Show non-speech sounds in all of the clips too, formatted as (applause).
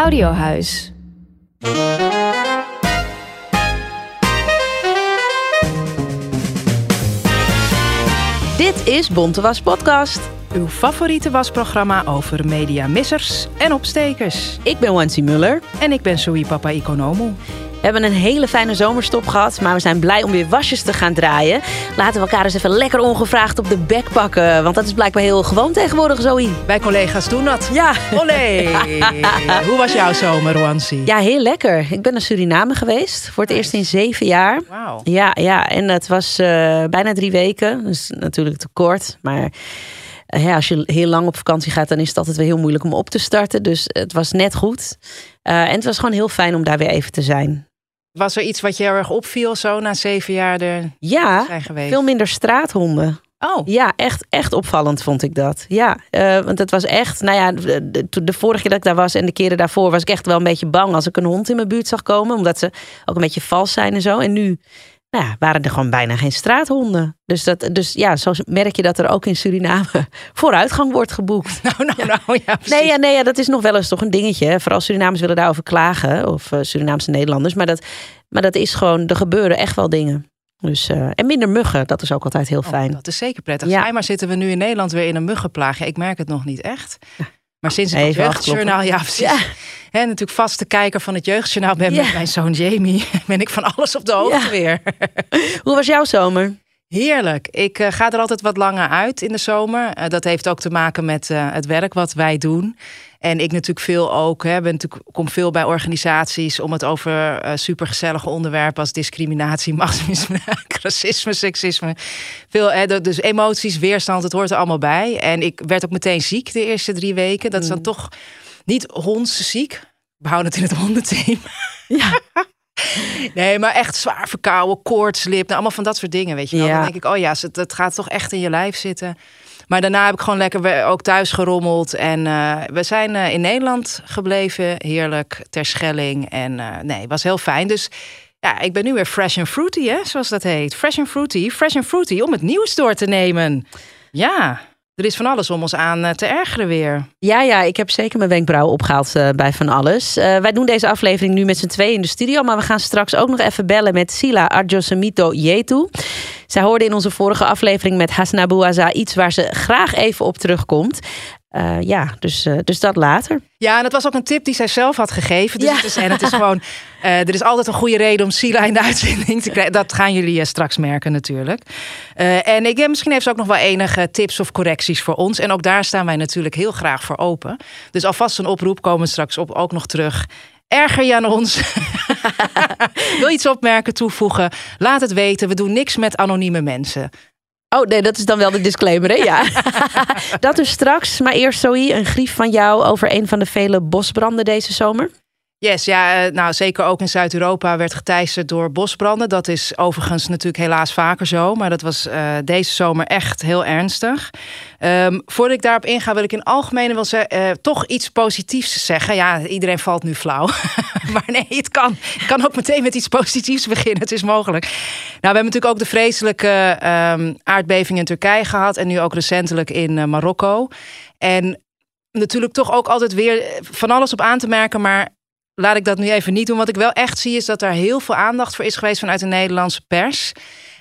Audiohuis. Dit is Bonte Was Podcast. Uw favoriete wasprogramma over mediamissers en opstekers. Ik ben Wancy Muller. En ik ben Sui Papa Economo. We hebben een hele fijne zomerstop gehad, maar we zijn blij om weer wasjes te gaan draaien. Laten we elkaar eens even lekker ongevraagd op de bek pakken, want dat is blijkbaar heel gewoon tegenwoordig, Zoe. Wij collega's doen dat. Ja. Olé! (laughs) Hoe was jouw zomer, Wansi? Ja, heel lekker. Ik ben naar Suriname geweest, voor het eerst in zeven jaar. Wauw. Ja, ja, en het was eh, bijna drie weken, dus natuurlijk te kort, maar... eh, Ja, als je heel lang op vakantie gaat, dan is het altijd weer heel moeilijk om op te starten. Dus het was net goed. Eh, en het was gewoon heel fijn om daar weer even te zijn. Was er iets wat je heel erg opviel zo na zeven jaar er Ja, zijn geweest? veel minder straathonden. Oh, Ja, echt, echt opvallend vond ik dat. Ja, eh, want het was echt, nou ja, de vorige keer dat ik daar was en de keren daarvoor was ik echt wel een beetje bang als ik een hond in mijn buurt zag komen, omdat ze ook een beetje vals zijn en zo. En nu nou ja, waren er gewoon bijna geen straathonden. Dus, dat, dus ja, zo merk je dat er ook in Suriname (laughs) vooruitgang wordt geboekt. (laughs) nou, nou, nou, ja, precies. Nee, ja, nee ja, dat is nog wel eens toch een dingetje. hè. Vooral Surinamers willen daarover klagen. Of eh, Surinaamse Nederlanders. Maar dat, maar dat is gewoon, er gebeuren echt wel dingen. Dus, eh, en minder muggen, dat is ook altijd heel Oh, fijn. dat is zeker prettig. Ja. Schijnbaar zitten we nu in Nederland weer in een muggenplaag. Ja, ik merk het nog niet echt. Maar sinds ik het jeugdjournaal, ja precies. Ja. Hè, natuurlijk vaste kijker van het jeugdjournaal ben Ja. met mijn zoon Jamie. (laughs) Ben ik van alles op de hoogte Ja. weer. (laughs) Hoe was jouw zomer? Heerlijk. Ik eh, ga er altijd wat langer uit in de zomer. Eh, dat heeft ook te maken met eh, het werk wat wij doen. En ik natuurlijk veel ook. Hè, ben natuurlijk, kom veel bij organisaties om het over eh, supergezellige onderwerpen als discriminatie, (laughs) machtsmisbruik, racisme, seksisme. Veel, hè, dus emoties, weerstand, het hoort er allemaal bij. En ik werd ook meteen ziek de eerste drie weken. Dat is dan toch niet hondsziek. We houden het in het hondenthema. Ja. (laughs) Nee, maar echt zwaar verkouden, koortslip, nou, allemaal van dat soort dingen, weet je wel. Ja. Dan denk ik, oh ja, het gaat toch echt in je lijf zitten. Maar daarna heb ik gewoon lekker ook thuis gerommeld. En eh, we zijn eh, in Nederland gebleven, heerlijk, ter Schelling. En eh, nee, was heel fijn. Dus ja, ik ben nu weer fresh and fruity, hè, zoals dat heet. Fresh and fruity, fresh and fruity, om het nieuws door te nemen. Ja, er is van alles om ons aan te ergeren weer. Ja, ja, ik heb zeker mijn wenkbrauwen opgehaald eh, bij van alles. Wij doen deze aflevering nu met z'n tweeën in de studio. Maar we gaan straks ook nog even bellen met Sila Arjosemito Yetu. Zij hoorde in onze vorige aflevering met Hasnabu Aza iets waar ze graag even op terugkomt. Eh, ja, dus, eh, dus dat later. Ja, en dat was ook een tip die zij zelf had gegeven. Dus Ja. het is, en het is gewoon, eh, er is altijd een goede reden om Sila in de (laughs) uitzending te krijgen. Dat gaan jullie straks merken natuurlijk. En ik, misschien heeft ze ook nog wel enige tips of correcties voor ons. En ook daar staan wij natuurlijk heel graag voor open. Dus alvast een oproep, komen we straks op, ook nog terug. Erger je aan ons? (laughs) Wil je iets opmerken, toevoegen? Laat het weten. We doen niks met anonieme mensen. Oh nee, dat is dan wel de disclaimer, hè? Ja. (laughs) dat dus straks. Maar eerst, Zoe, een grief van jou over een van de vele bosbranden deze zomer. Yes, ja, eh, nou zeker ook in Zuid-Europa werd geteisterd door bosbranden. Dat is overigens natuurlijk helaas vaker zo, maar dat was eh, deze zomer echt heel ernstig. Ehm, voordat ik daarop inga, wil ik in algemene wel eh, toch iets positiefs zeggen. Ja, iedereen valt nu flauw, (laughs) maar nee, het kan. Ik kan ook meteen met iets positiefs beginnen. Het is mogelijk. Nou, we hebben natuurlijk ook de vreselijke ehm, aardbeving in Turkije gehad en nu ook recentelijk in Marokko. En natuurlijk toch ook altijd weer van alles op aan te merken, maar laat ik dat nu even niet doen. Wat ik wel echt zie is dat er heel veel aandacht voor is geweest vanuit de Nederlandse pers.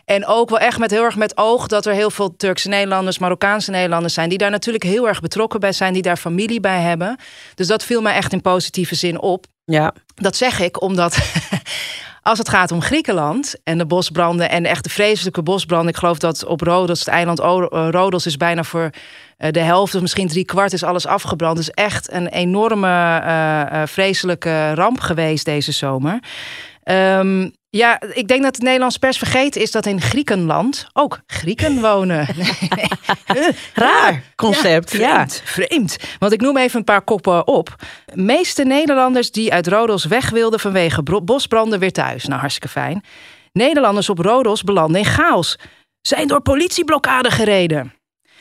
En ook wel echt met heel erg met oog dat er heel veel Turkse Nederlanders, Marokkaanse Nederlanders zijn. Die daar natuurlijk heel erg betrokken bij zijn, die daar familie bij hebben. Dus dat viel mij echt in positieve zin op. Ja. Dat zeg ik omdat (laughs) als het gaat om Griekenland en de bosbranden en echt de vreselijke bosbranden. Ik geloof dat op Rodos, het eiland eh, Rodos, is bijna voor eh, de helft of misschien drie kwart is alles afgebrand. Dus echt een enorme eh, vreselijke ramp geweest deze zomer. Ehm, Ja, ik denk dat de Nederlandse pers vergeten is dat in Griekenland ook Grieken wonen. (laughs) (laughs) Raar concept. Ja, vreemd, vreemd. Want ik noem even een paar koppen op. Meeste Nederlanders die uit Rodos weg wilden vanwege bosbranden weer thuis. Nou, hartstikke fijn. Nederlanders op Rodos belanden in chaos. Zijn door politieblokkade gereden.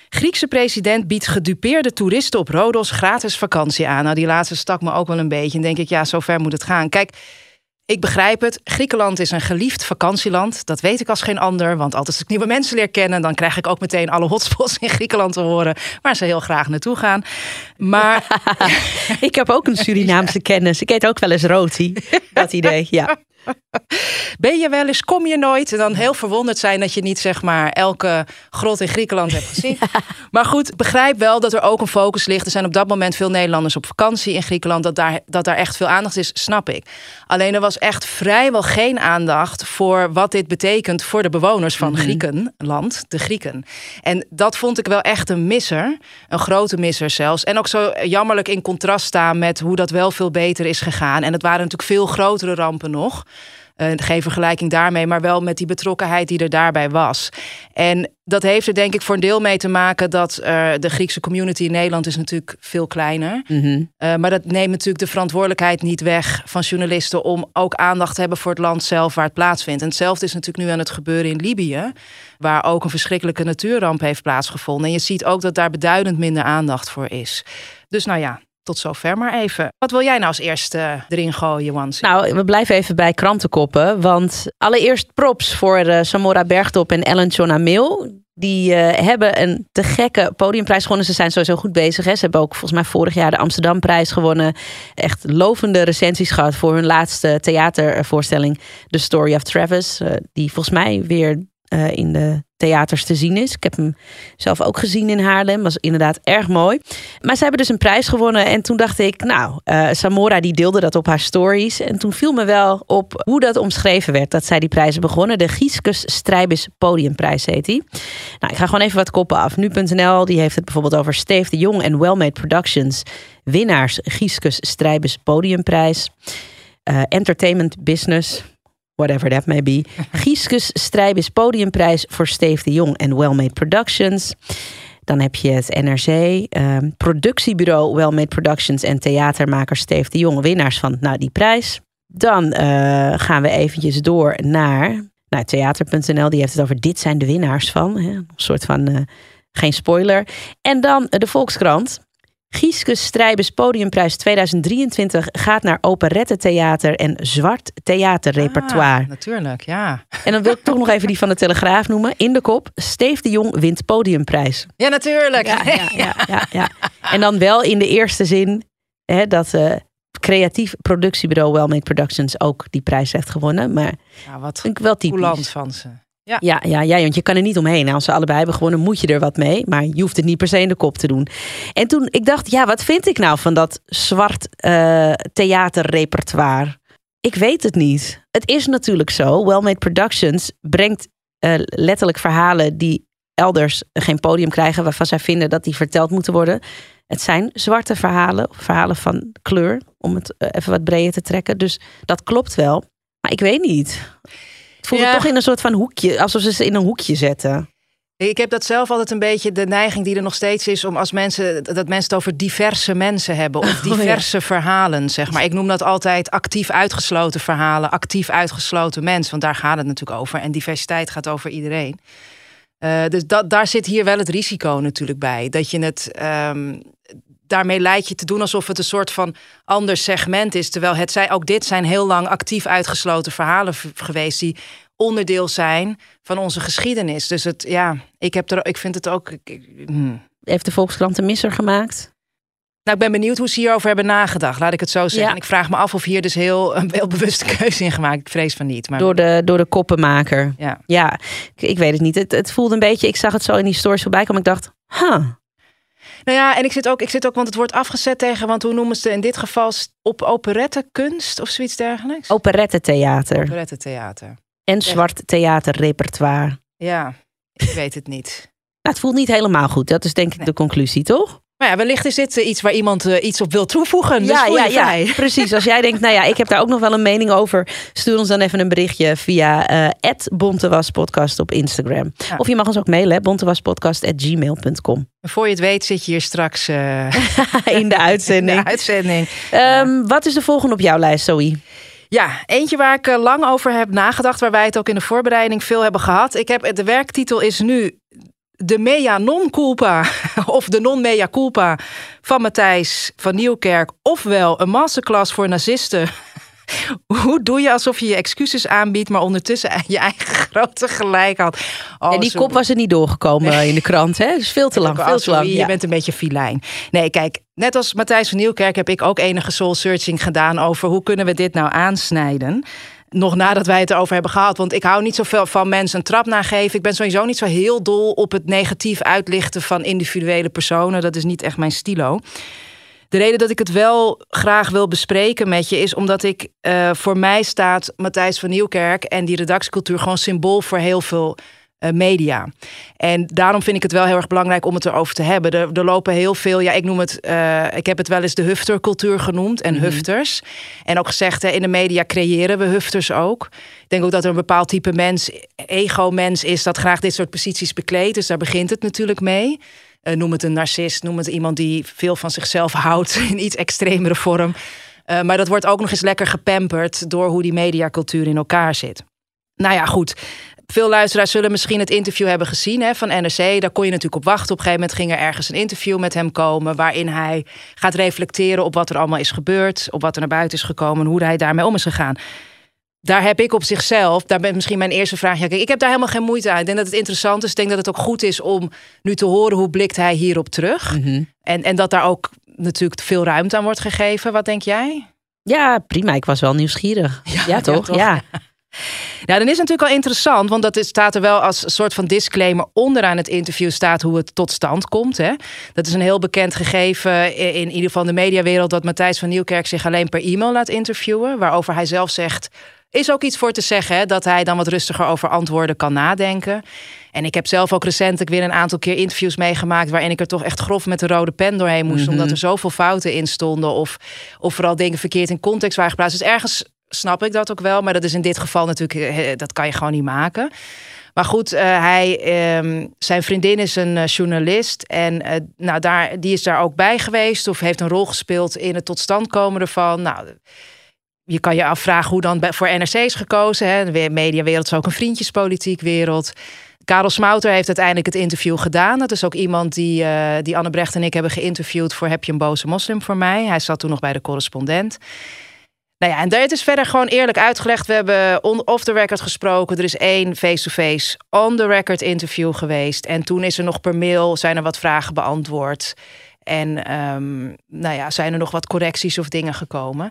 Griekse president biedt gedupeerde toeristen op Rodos gratis vakantie aan. Nou, die laatste stak me ook wel een beetje. En denk ik, ja, zo ver moet het gaan. Kijk, ik begrijp het. Griekenland is een geliefd vakantieland. Dat weet ik als geen ander. Want als ik nieuwe mensen leer kennen, dan krijg ik ook meteen alle hotspots in Griekenland te horen. Waar ze heel graag naartoe gaan. Maar. (laughs) ik heb ook een Surinaamse (laughs) kennis. Ik eet ook wel eens roti. Dat idee, ja. (laughs) Ben je wel eens, kom je nooit? En dan heel verwonderd zijn dat je niet zeg maar elke grot in Griekenland hebt gezien. (laughs) Maar goed, begrijp wel dat er ook een focus ligt. Er zijn op dat moment veel Nederlanders op vakantie in Griekenland. Dat daar, dat daar echt veel aandacht is, snap ik. Alleen er was echt vrijwel geen aandacht voor wat dit betekent voor de bewoners van mhm. Griekenland, de Grieken. En dat vond ik wel echt een misser. Een grote misser zelfs. En ook zo jammerlijk in contrast staan met hoe dat wel veel beter is gegaan. En het waren natuurlijk veel grotere rampen nog. Uh, geen vergelijking daarmee, maar wel met die betrokkenheid die er daarbij was. En dat heeft er denk ik voor een deel mee te maken dat uh, de Griekse community in Nederland is natuurlijk veel kleiner. Mm maar dat neemt natuurlijk de verantwoordelijkheid niet weg van journalisten om ook aandacht te hebben voor het land zelf waar het plaatsvindt. En hetzelfde is natuurlijk nu aan het gebeuren in Libië, waar ook een verschrikkelijke natuurramp heeft plaatsgevonden. En je ziet ook dat daar beduidend minder aandacht voor is. Dus nou ja, tot zover maar even. Wat wil jij nou als eerste erin gooien, Wansi? Nou, we blijven even bij krantenkoppen. Want allereerst props voor uh, Samora Bergtop en Ellen Chonamil. Die uh, hebben een te gekke podiumprijs gewonnen. Ze zijn sowieso goed bezig. Hè. Ze hebben ook volgens mij vorig jaar de Amsterdamprijs gewonnen. Echt lovende recensies gehad voor hun laatste theatervoorstelling. The Story of Travis. Uh, die volgens mij weer uh, in de theaters te zien is. Ik heb hem zelf ook gezien in Haarlem. Was inderdaad erg mooi. Maar ze hebben dus een prijs gewonnen. En toen dacht ik, nou, uh, Samora die deelde dat op haar stories. En toen viel me wel op hoe dat omschreven werd. Dat zij die prijzen begonnen. De Gieskus Strijbis Podiumprijs heet die. Nou, ik ga gewoon even wat koppen af. Nu.nl die heeft het bijvoorbeeld over Steve de Jong en Wellmade Productions. Winnaars Gieskus Strijbis Podiumprijs. Uh, entertainment Business whatever that may be. (laughs) Gieskus Strijbis Podiumprijs voor Steve de Jong en Wellmade Productions. Dan heb je het NRC, ehm, productiebureau Wellmade Productions en theatermaker Steve de Jong, winnaars van nou, die prijs. Dan uh, gaan we eventjes door naar nou, theater.nl, die heeft het over dit zijn de winnaars van. Hè? Een soort van, uh, geen spoiler. En dan de Volkskrant. Gieske Strijbes Podiumprijs 2023 gaat naar operettetheater en zwart theaterrepertoire. Ah, natuurlijk, ja. En dan wil ik toch nog even die van de Telegraaf noemen. In de kop, Steef de Jong wint podiumprijs. Ja, natuurlijk. Ja, ja, ja, ja, ja. En dan wel in de eerste zin hè, dat uh, creatief productiebureau Wellmade Productions ook die prijs heeft gewonnen. Maar ja, wat ik wel typisch. van ze. Ja. Ja, ja, want je kan er niet omheen. Als ze allebei hebben gewonnen, moet je er wat mee. Maar je hoeft het niet per se in de kop te doen. En toen ik dacht, ja, wat vind ik nou van dat zwart uh, theaterrepertoire? Ik weet het niet. Het is natuurlijk zo. Wellmade Productions brengt uh, letterlijk verhalen die elders geen podium krijgen, waarvan zij vinden dat die verteld moeten worden. Het zijn zwarte verhalen, verhalen van kleur, om het uh, even wat breder te trekken. Dus dat klopt wel. Maar ik weet niet voel ja. toch in een soort van hoekje, alsof ze ze in een hoekje zetten. Ik heb dat zelf altijd een beetje de neiging die er nog steeds is om als mensen dat mensen het over diverse mensen hebben of diverse (laughs) oh, ja. verhalen, zeg maar. Ik noem dat altijd actief uitgesloten verhalen, actief uitgesloten mens, want daar gaat het natuurlijk over. En diversiteit gaat over iedereen. Uh, dus dat, daar zit hier wel het risico natuurlijk bij. Dat je het um, daarmee lijkt je te doen alsof het een soort van ander segment is. Terwijl het zij, ook dit zijn heel lang actief uitgesloten verhalen geweest die onderdeel zijn van onze geschiedenis. Dus het, ja, ik, heb er, ik vind het ook. Hmm. Heeft de Volkskrant een misser gemaakt? Nou, ik ben benieuwd hoe ze hierover hebben nagedacht. Laat ik het zo zeggen. Ja. En ik vraag me af of hier dus heel een (laughs) heel bewuste keuze in gemaakt. Ik vrees van niet. Maar... Door, de, door de koppenmaker. Ja, ja ik, ik weet het niet. Het, het voelde een beetje. Ik zag het zo in die stories voorbij komen. Ik dacht, huh, nou ja, en ik zit ook, ik zit ook, want het wordt afgezet tegen, want hoe noemen ze in dit geval op operettekunst of zoiets dergelijks? Operettetheater. Operettetheater. En zwart theaterrepertoire. Ja, ik weet het niet. (laughs) Nou, het voelt niet helemaal goed. Dat is denk ik de conclusie, toch? Maar ja, wellicht is dit iets waar iemand iets op wil toevoegen. Dus ja, ja, ja, (laughs) precies. Als jij denkt, nou ja, ik heb daar ook nog wel een mening over. Stuur ons dan even een berichtje via uh, @bontewaspodcast op Instagram. Ja. Of je mag ons ook mailen, bontewaspodcast@gmail.com. Voor je het weet zit je hier straks eh, (laughs) In de (laughs) in uitzending. de uitzending. Ehm, Wat is de volgende op jouw lijst, Zoe? Ja, eentje waar ik eh, lang over heb nagedacht, waar wij het ook in de voorbereiding veel hebben gehad. Ik heb, de werktitel is nu de mea non culpa, (laughs) of de non mea culpa van Matthijs van Nieuwkerk, ofwel een masterclass voor nazisten. (laughs) Hoe doe je alsof je je excuses aanbiedt, maar ondertussen (laughs) je eigen grote gelijk had? Oh, en die sorry. kop was er niet doorgekomen in de krant, hè? Dus veel te lang, Ook veel te lang. Je ja. bent een beetje filijn. Nee, kijk, net als Matthijs van Nieuwkerk heb ik ook enige soul searching gedaan over hoe kunnen we dit nou aansnijden. Nog nadat wij het erover hebben gehad. Want ik hou niet zoveel van mensen een trap nageven. Ik ben sowieso niet zo heel dol op het negatief uitlichten van individuele personen. Dat is niet echt mijn stilo. De reden dat ik het wel graag wil bespreken met je is omdat ik eh, voor mij staat Matthijs van Nieuwkerk en die redactiecultuur gewoon symbool voor heel veel media. En daarom vind ik het wel heel erg belangrijk om het erover te hebben. Er, er lopen heel veel, ja, ik noem het, eh, ik heb het wel eens de huftercultuur genoemd en hufters. En ook gezegd, hè, in de media creëren we hufters ook. Ik denk ook dat er een bepaald type mens, ego-mens is, dat graag dit soort posities bekleedt. Dus daar begint het natuurlijk mee. Eh, noem het een narcist, noem het iemand die veel van zichzelf houdt (laughs) in iets extremere vorm. Uh, maar dat wordt ook nog eens lekker gepamperd door hoe die mediacultuur in elkaar zit. Nou ja, goed. Veel luisteraars zullen misschien het interview hebben gezien hè, van NRC. Daar kon je natuurlijk op wachten. Op een gegeven moment ging er ergens een interview met hem komen. waarin hij gaat reflecteren op wat er allemaal is gebeurd. op wat er naar buiten is gekomen. en hoe hij daarmee om is gegaan. Daar heb ik op zichzelf, daar ben misschien mijn eerste vraag. Ja, kijk, ik heb daar helemaal geen moeite aan. Ik denk dat het interessant is. Ik denk dat het ook goed is om nu te horen hoe blikt hij hierop terug. En, en dat daar ook natuurlijk veel ruimte aan wordt gegeven. Wat denk jij? Ja, prima. Ik was wel nieuwsgierig. Ja, toch? toch? Ja. (laughs) Nou, dan is het natuurlijk al interessant, want dat is, staat er wel als soort van disclaimer onderaan het interview staat hoe het tot stand komt. Hè? Dat is een heel bekend gegeven in, in ieder geval de mediawereld dat Matthijs van Nieuwkerk zich alleen per e-mail laat interviewen, waarover hij zelf zegt. Is ook iets voor te zeggen, hè, dat hij dan wat rustiger over antwoorden kan nadenken. En ik heb zelf ook recentelijk weer een aantal keer interviews meegemaakt. waarin ik er toch echt grof met de rode pen doorheen moest. Mhm. omdat er zoveel fouten in stonden. Of, of vooral dingen verkeerd in context waren geplaatst. Dus ergens snap ik dat ook wel. Maar dat is in dit geval natuurlijk, eh, dat kan je gewoon niet maken. Maar goed, eh, hij, ehm, zijn vriendin is een eh, journalist. En eh, nou, daar, die is daar ook bij geweest. Of heeft een rol gespeeld in het tot stand komen ervan. Nou, je kan je afvragen hoe dan voor NRC is gekozen. Hè. De mediawereld is ook een vriendjespolitiek wereld. Karel Smouter heeft uiteindelijk het interview gedaan. Dat is ook iemand die, eh, die Anne Brecht en ik hebben geïnterviewd voor Heb je een boze moslim voor mij? Hij zat toen nog bij de correspondent. Nou ja, en het is verder gewoon eerlijk uitgelegd. We hebben on- off the record gesproken. Er is één face-to-face on the record interview geweest. En toen is er nog per mail zijn er wat vragen beantwoord. En ehm, nou ja, zijn er nog wat correcties of dingen gekomen.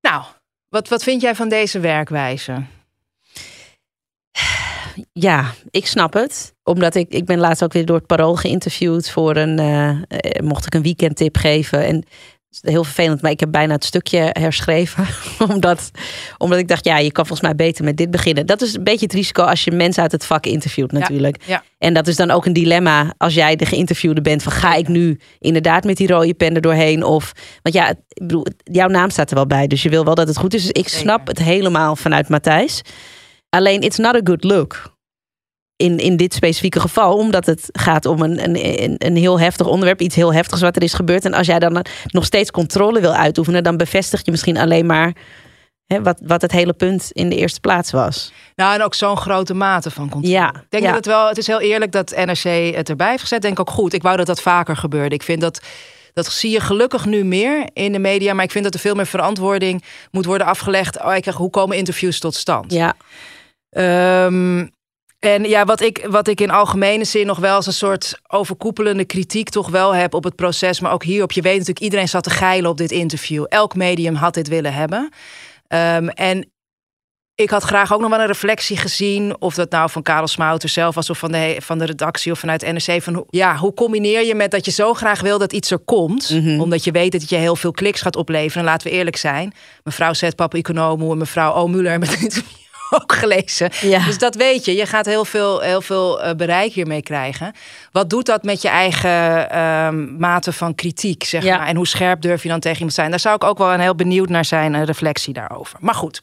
Nou, wat, wat vind jij van deze werkwijze? Ja, ik snap het. Omdat ik, ik ben laatst ook weer door het Parool geïnterviewd voor een, eh, mocht ik een weekendtip geven. En heel vervelend, maar ik heb bijna het stukje herschreven. (laughs) omdat, omdat ik dacht, ja, je kan volgens mij beter met dit beginnen. Dat is een beetje het risico als je mensen uit het vak interviewt natuurlijk. ja. En dat is dan ook een dilemma als jij de geïnterviewde bent. Van ga ik nu inderdaad met die rode pen er doorheen? Of, want ja, ik bedoel, jouw naam staat er wel bij. Dus je wil wel dat het goed is. Dus ik snap het helemaal vanuit Matthijs. Alleen, it's not a good look. In, in dit specifieke geval, omdat het gaat om een, een, een, heel heftig onderwerp, iets heel heftigs wat er is gebeurd. En als jij dan nog steeds controle wil uitoefenen, dan bevestig je misschien alleen maar hè, wat, wat het hele punt in de eerste plaats was. Nou, en ook zo'n grote mate van controle. Ja, Ik denk ja. dat het wel, het is heel eerlijk dat NRC het erbij heeft gezet. Denk ook goed. Ik wou dat dat vaker gebeurde. Ik vind dat, dat zie je gelukkig nu meer in de media. Maar ik vind dat er veel meer verantwoording moet worden afgelegd. Oh, ik krijg, hoe komen interviews tot stand? Ja, Ehm, en ja, wat ik, wat ik in algemene zin nog wel als een soort overkoepelende kritiek toch wel heb op het proces, maar ook hierop. Je weet natuurlijk, iedereen zat te geilen op dit interview. Elk medium had dit willen hebben. Ehm, en ik had graag ook nog wel een reflectie gezien. Of dat nou van Karel Smouter zelf was of van de, van de redactie of vanuit NRC. Van hoe, ja, hoe combineer je met dat je zo graag wil dat iets er komt. Mhm. Omdat je weet dat je heel veel kliks gaat opleveren. En laten we eerlijk zijn. Mevrouw Zetpap Economo en mevrouw O. Muller met (laughs) ook gelezen. Ja. Dus dat weet je. Je gaat heel veel, heel veel eh, bereik hiermee krijgen. Wat doet dat met je eigen ehm, mate van kritiek, zeg Ja. maar? En hoe scherp durf je dan tegen iemand te zijn? Daar zou ik ook wel een heel benieuwd naar zijn, een reflectie daarover. Maar goed.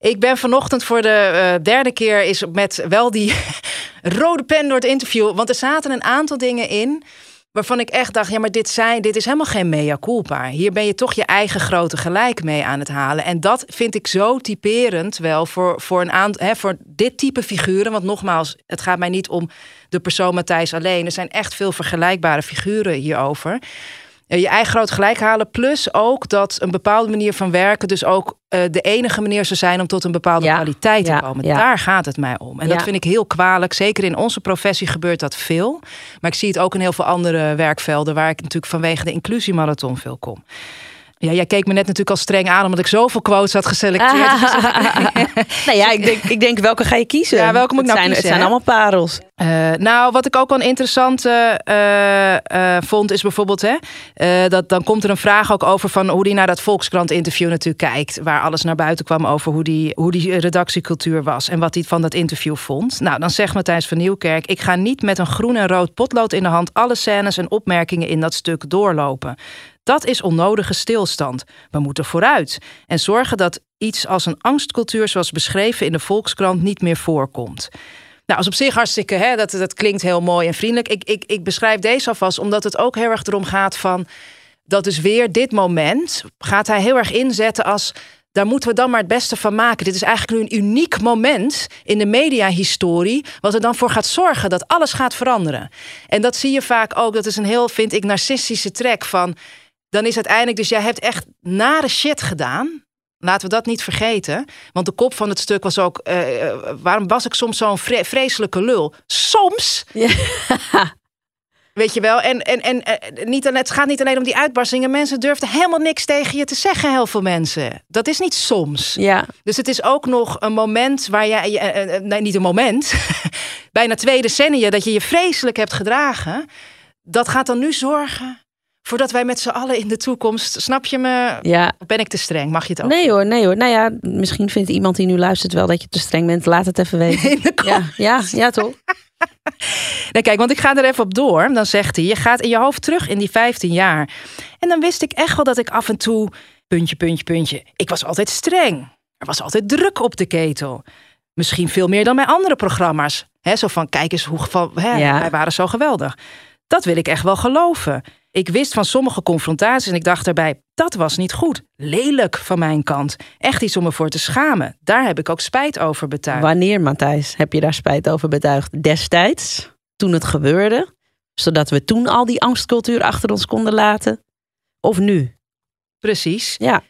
Ik ben vanochtend voor de eh, derde keer is met wel die (laughs) rode pen door het interview. Want er zaten een aantal dingen in waarvan ik echt dacht, ja, maar dit, zijn, dit is helemaal geen mea culpa. Hier ben je toch je eigen grote gelijk mee aan het halen. En dat vind ik zo typerend wel voor, voor, een hè, voor dit type figuren. Want nogmaals, het gaat mij niet om de persoon Matthijs alleen. Er zijn echt veel vergelijkbare figuren hierover. Eh, Je eigen groot gelijk halen. Plus ook dat een bepaalde manier van werken dus ook eh, de enige manier zou zijn om tot een bepaalde Ja, kwaliteit te ja, komen. ja. Daar gaat het mij om. En dat vind ik heel kwalijk. Zeker in onze professie gebeurt dat veel. Maar ik zie het ook in heel veel andere werkvelden waar ik natuurlijk vanwege de inclusiemarathon veel kom. Ja, jij keek me net natuurlijk al streng aan omdat ik zoveel quotes had geselecteerd. (laughs) (laughs) nou ja, ik denk, ik denk welke ga je kiezen? Ja, welke moet ik nou zijn, kiezen, Het zijn allemaal parels. Eh, nou, wat ik ook wel een interessante eh, eh, vond, is bijvoorbeeld, hè, dat dan komt er een vraag ook over van hoe die naar dat Volkskrant-interview natuurlijk kijkt, waar alles naar buiten kwam over hoe die, hoe die redactiecultuur was en wat hij van dat interview vond. Nou, dan zegt Matthijs van Nieuwkerk: ik ga niet met een groen en rood potlood in de hand alle scènes en opmerkingen in dat stuk doorlopen. Dat is onnodige stilstand. We moeten vooruit en zorgen dat iets als een angstcultuur, zoals beschreven in de Volkskrant, niet meer voorkomt. Nou, is op zich hartstikke, hè, dat, dat klinkt heel mooi en vriendelijk. Ik, ik, ik beschrijf deze alvast omdat het ook heel erg erom gaat van... dat is weer dit moment gaat hij heel erg inzetten als... daar moeten we dan maar het beste van maken. Dit is eigenlijk nu een uniek moment in de mediahistorie... wat er dan voor gaat zorgen dat alles gaat veranderen. En dat zie je vaak ook, dat is een heel, vind ik, narcistische trek van... dan is uiteindelijk, dus jij hebt echt nare shit gedaan... Laten we dat niet vergeten. Want de kop van het stuk was ook... eh, eh, waarom was ik soms zo'n vre- vreselijke lul? Soms! Weet je wel? En, en, en eh, niet, alleen- het gaat niet alleen om die uitbarstingen. Mensen durfden helemaal niks tegen je te zeggen, heel veel mensen. Dat is niet soms. Ja, Dus het is ook nog een moment waar jij... nee, niet een moment. (laughs) Bijna twee decennia dat je je vreselijk hebt gedragen. Dat gaat dan nu zorgen... voordat wij met z'n allen in de toekomst... Snap je me? ja. Ben ik te streng? Mag je het ook? Nee hoor, nee hoor. Nou ja, misschien vindt iemand die nu luistert wel dat je te streng bent. Laat het even weten. (laughs) In de Ja, ja, ja toch? (laughs) Nee, kijk, want ik ga er even op door. Dan zegt hij, je gaat in je hoofd terug in die 15 jaar. En dan wist ik echt wel dat ik af en toe, puntje, puntje, puntje. Ik was altijd streng. Er was altijd druk op de ketel. Misschien veel meer dan bij andere programma's. Hè, zo van, kijk eens hoe van, hè, Ja. wij waren zo geweldig. Dat wil ik echt wel geloven. Ik wist van sommige confrontaties en ik dacht daarbij, dat was niet goed. Lelijk van mijn kant. Echt iets om me voor te schamen. Daar heb ik ook spijt over betuigd. Wanneer, Matthijs, heb je daar spijt over betuigd? Destijds, toen het gebeurde, zodat we toen al die angstcultuur achter ons konden laten? Of nu? Precies. Ja,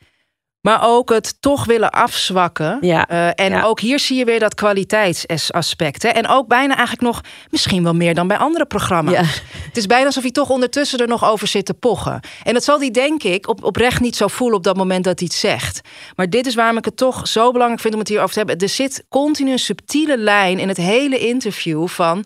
Maar ook het toch willen afzwakken. ja. Eh, en Ja. ook hier zie je weer dat kwaliteitsaspect. Hè? En ook bijna eigenlijk nog misschien wel meer dan bij andere programma's. ja. Het is bijna alsof hij toch ondertussen er nog over zit te pochen. En dat zal hij denk ik op, oprecht niet zo voelen op dat moment dat hij het zegt. Maar dit is waarom ik het toch zo belangrijk vind om het hierover te hebben. Er zit continu een subtiele lijn in het hele interview van...